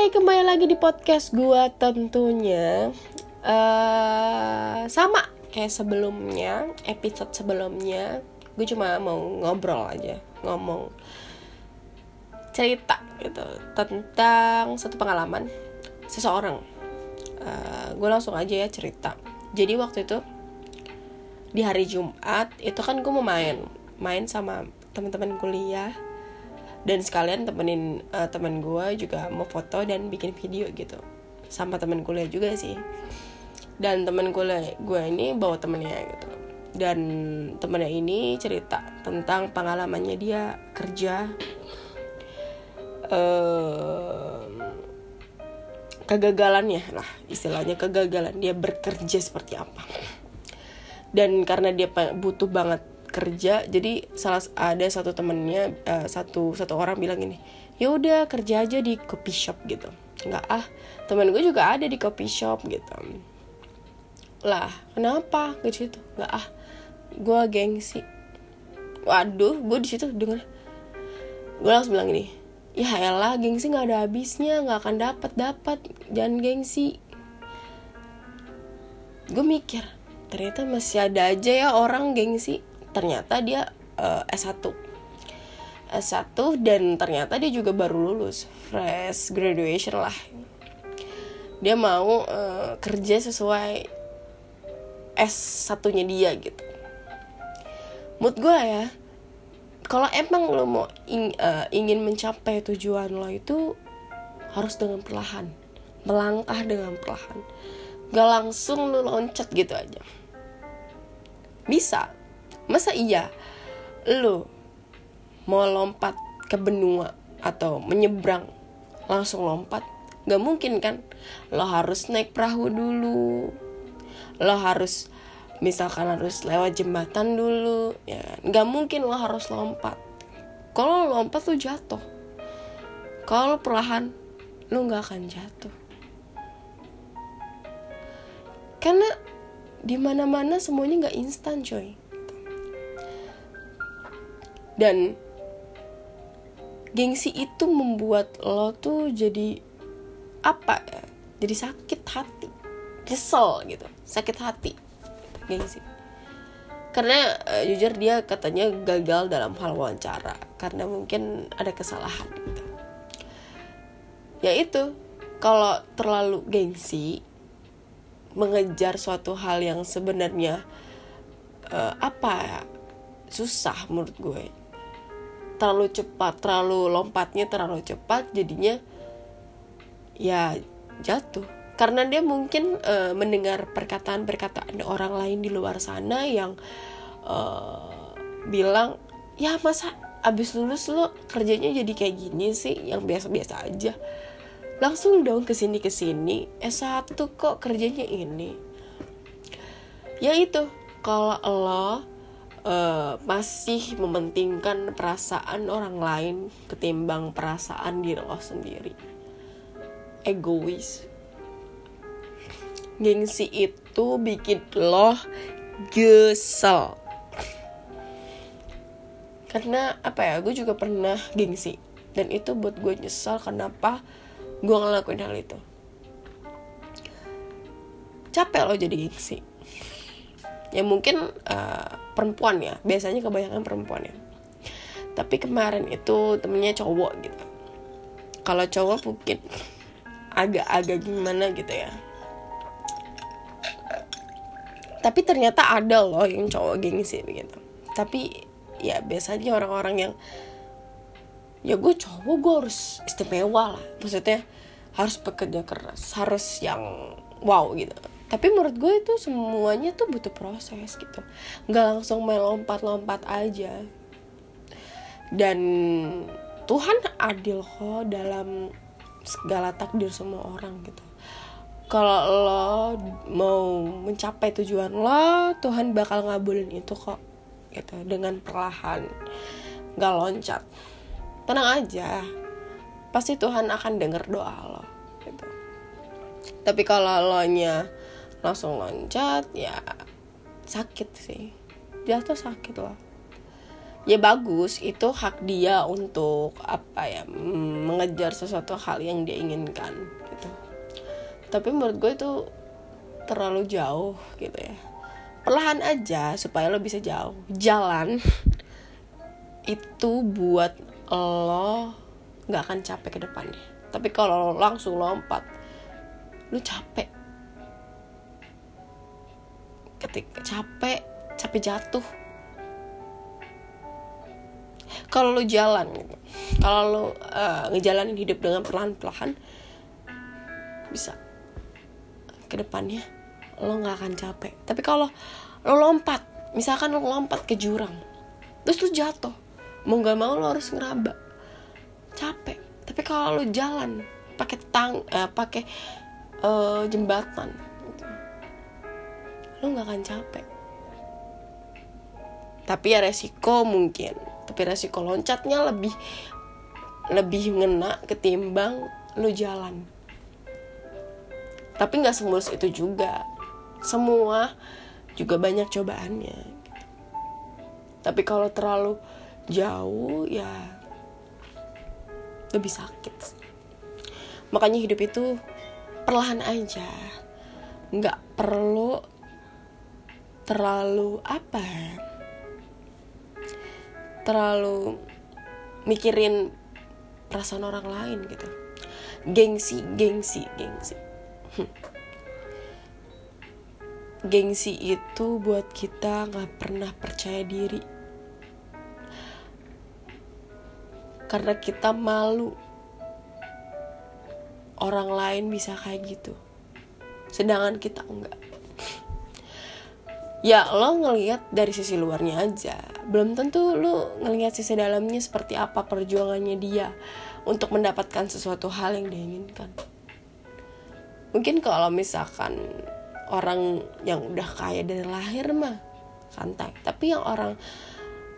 Hai, kembali lagi di podcast gua tentunya. Uh, Sama kayak sebelumnya, episode sebelumnya Gue cuma mau ngobrol aja, ngomong Cerita gitu tentang satu pengalaman seseorang. Uh, Gue langsung aja ya cerita. Jadi waktu itu di hari Jumat itu kan gue mau main Main sama teman-teman kuliah dan sekalian temenin uh, teman gue juga mau foto dan bikin video gitu. Sama temen kuliah juga sih. Dan temen kuliah gue ini bawa temennya gitu. Dan temennya ini cerita tentang pengalamannya dia kerja uh, kegagalannya lah istilahnya kegagalan dia bekerja seperti apa. Dan karena dia butuh banget kerja jadi salah ada satu temennya uh, satu satu orang bilang gini ya udah kerja aja di coffee shop gitu. Nggak ah temen gue juga ada di coffee shop gitu. Lah kenapa? Ke situ. Nggak ah gue gengsi. Waduh gue di situ denger. Gue langsung bilang gini ya elah gengsi nggak ada habisnya nggak akan dapat dapat jangan gengsi. Gue mikir ternyata masih ada aja ya orang gengsi ternyata dia uh, S1 S1 dan ternyata dia juga baru lulus. Fresh graduation lah. Dia mau uh, kerja sesuai S1 nya dia gitu. Mood gue ya kalau emang lo mau ing, uh, ingin mencapai tujuan lo itu harus dengan perlahan. Melangkah dengan perlahan. Gak langsung lo loncat gitu aja. Bisa masa iya? Lo mau lompat ke benua atau menyeberang langsung lompat? Gak mungkin kan? Lo harus naik perahu dulu. Lo harus misalkan harus lewat jembatan dulu ya. Nggak mungkin lo harus lompat. Kalau lompat tuh jatuh. Kalau perlahan lo nggak akan jatuh. Karena di mana mana semuanya nggak instan coy dan gengsi itu membuat lo tuh jadi apa ya? Jadi sakit hati. Kesel gitu. Sakit hati. Gengsi. Karena uh, jujur dia katanya gagal dalam hal wawancara. Karena mungkin ada kesalahan gitu. Ya itu. Kalau terlalu gengsi mengejar suatu hal yang sebenarnya uh, apa ya? Susah menurut gue terlalu cepat terlalu lompatnya terlalu cepat jadinya ya jatuh. Karena dia mungkin uh, mendengar perkataan-perkataan orang lain di luar sana yang uh, bilang ya masa abis lulus lo kerjanya jadi kayak gini sih? Yang biasa-biasa aja. Langsung dong ke sini ke sini S1 kok kerjanya ini. Ya itu kalau lo uh, masih mementingkan perasaan orang lain ketimbang perasaan diri lo sendiri. Egois. Gengsi itu bikin lo gesel karena apa ya gue juga pernah gengsi. Dan itu buat gue nyesal kenapa gue ngelakuin hal itu. Capek lo jadi gengsi. Ya mungkin uh, perempuan ya. Biasanya kebanyakan perempuan ya. Tapi kemarin itu temennya cowok gitu. Kalau cowok mungkin agak-agak gimana gitu ya. Tapi ternyata ada loh yang cowok gengsi begitu tapi ya biasanya orang-orang yang ya gue cowok gue harus istimewa lah. Maksudnya harus bekerja keras harus yang wow gitu tapi menurut gue itu semuanya tuh butuh proses gitu. Nggak langsung main lompat-lompat aja. Dan Tuhan adil kok dalam segala takdir semua orang gitu. Kalau lo mau mencapai tujuan lo Tuhan bakal ngabulin itu kok gitu dengan perlahan. Nggak loncat. Tenang aja. Pasti Tuhan akan denger doa lo gitu. Tapi kalau lo nya langsung loncat ya sakit sih. Jatuh sakit loh. Ya bagus itu hak dia untuk apa ya mengejar sesuatu hal yang dia inginkan gitu. Tapi menurut gue itu terlalu jauh gitu ya. Perlahan aja supaya lo bisa jauh. Jalan itu buat lo nggak akan capek ke depannya. Tapi kalau lo langsung lompat lo capek ketika capek capek jatuh. Kalau lo jalan gitu kalau lo uh, ngejalanin hidup dengan perlahan-perlahan bisa. Ke depannya lo nggak akan capek. Tapi kalau lo lompat misalkan lo lompat ke jurang terus lo jatuh mau nggak mau lo harus ngeraba. Capek. Tapi kalau lo jalan pakai tang uh, pakai uh, jembatan lo nggak akan capek. Tapi ya resiko mungkin. Tapi resiko loncatnya lebih lebih ngena ketimbang lu jalan. Tapi nggak semulus itu juga. Semua juga banyak cobaannya. Tapi kalau terlalu jauh ya lebih sakit. Makanya hidup itu perlahan aja. Nggak perlu terlalu apa ya? Terlalu mikirin perasaan orang lain gitu. Gengsi gengsi gengsi. Hm. gengsi itu buat kita nggak pernah percaya diri. Karena kita malu orang lain bisa kayak gitu. Sedangkan kita enggak ya lo ngelihat dari sisi luarnya aja. Belum tentu lo ngelihat sisi dalamnya seperti apa perjuangannya dia untuk mendapatkan sesuatu hal yang dia inginkan. Mungkin kalau misalkan orang yang udah kaya dari lahir mah santai tapi yang orang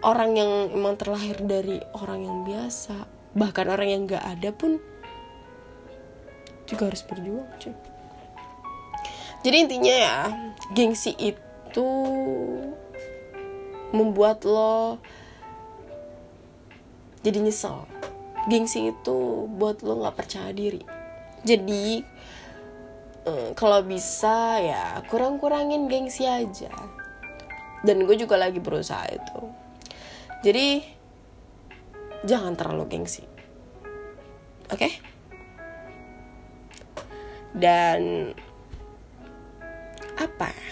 orang yang emang terlahir dari orang yang biasa bahkan orang yang gak ada pun juga harus berjuang cuy. Jadi intinya ya gengsi itu itu membuat lo jadi nyesel. Gengsi itu buat lo nggak percaya diri. Jadi eh, kalau bisa ya kurang-kurangin gengsi aja. Dan gue juga lagi berusaha itu. Jadi jangan terlalu gengsi. Oke? Okay? dan apa ya?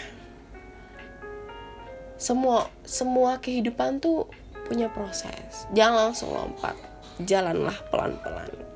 Semua semua kehidupan tuh punya proses. Jangan langsung lompat. Jalanlah pelan-pelan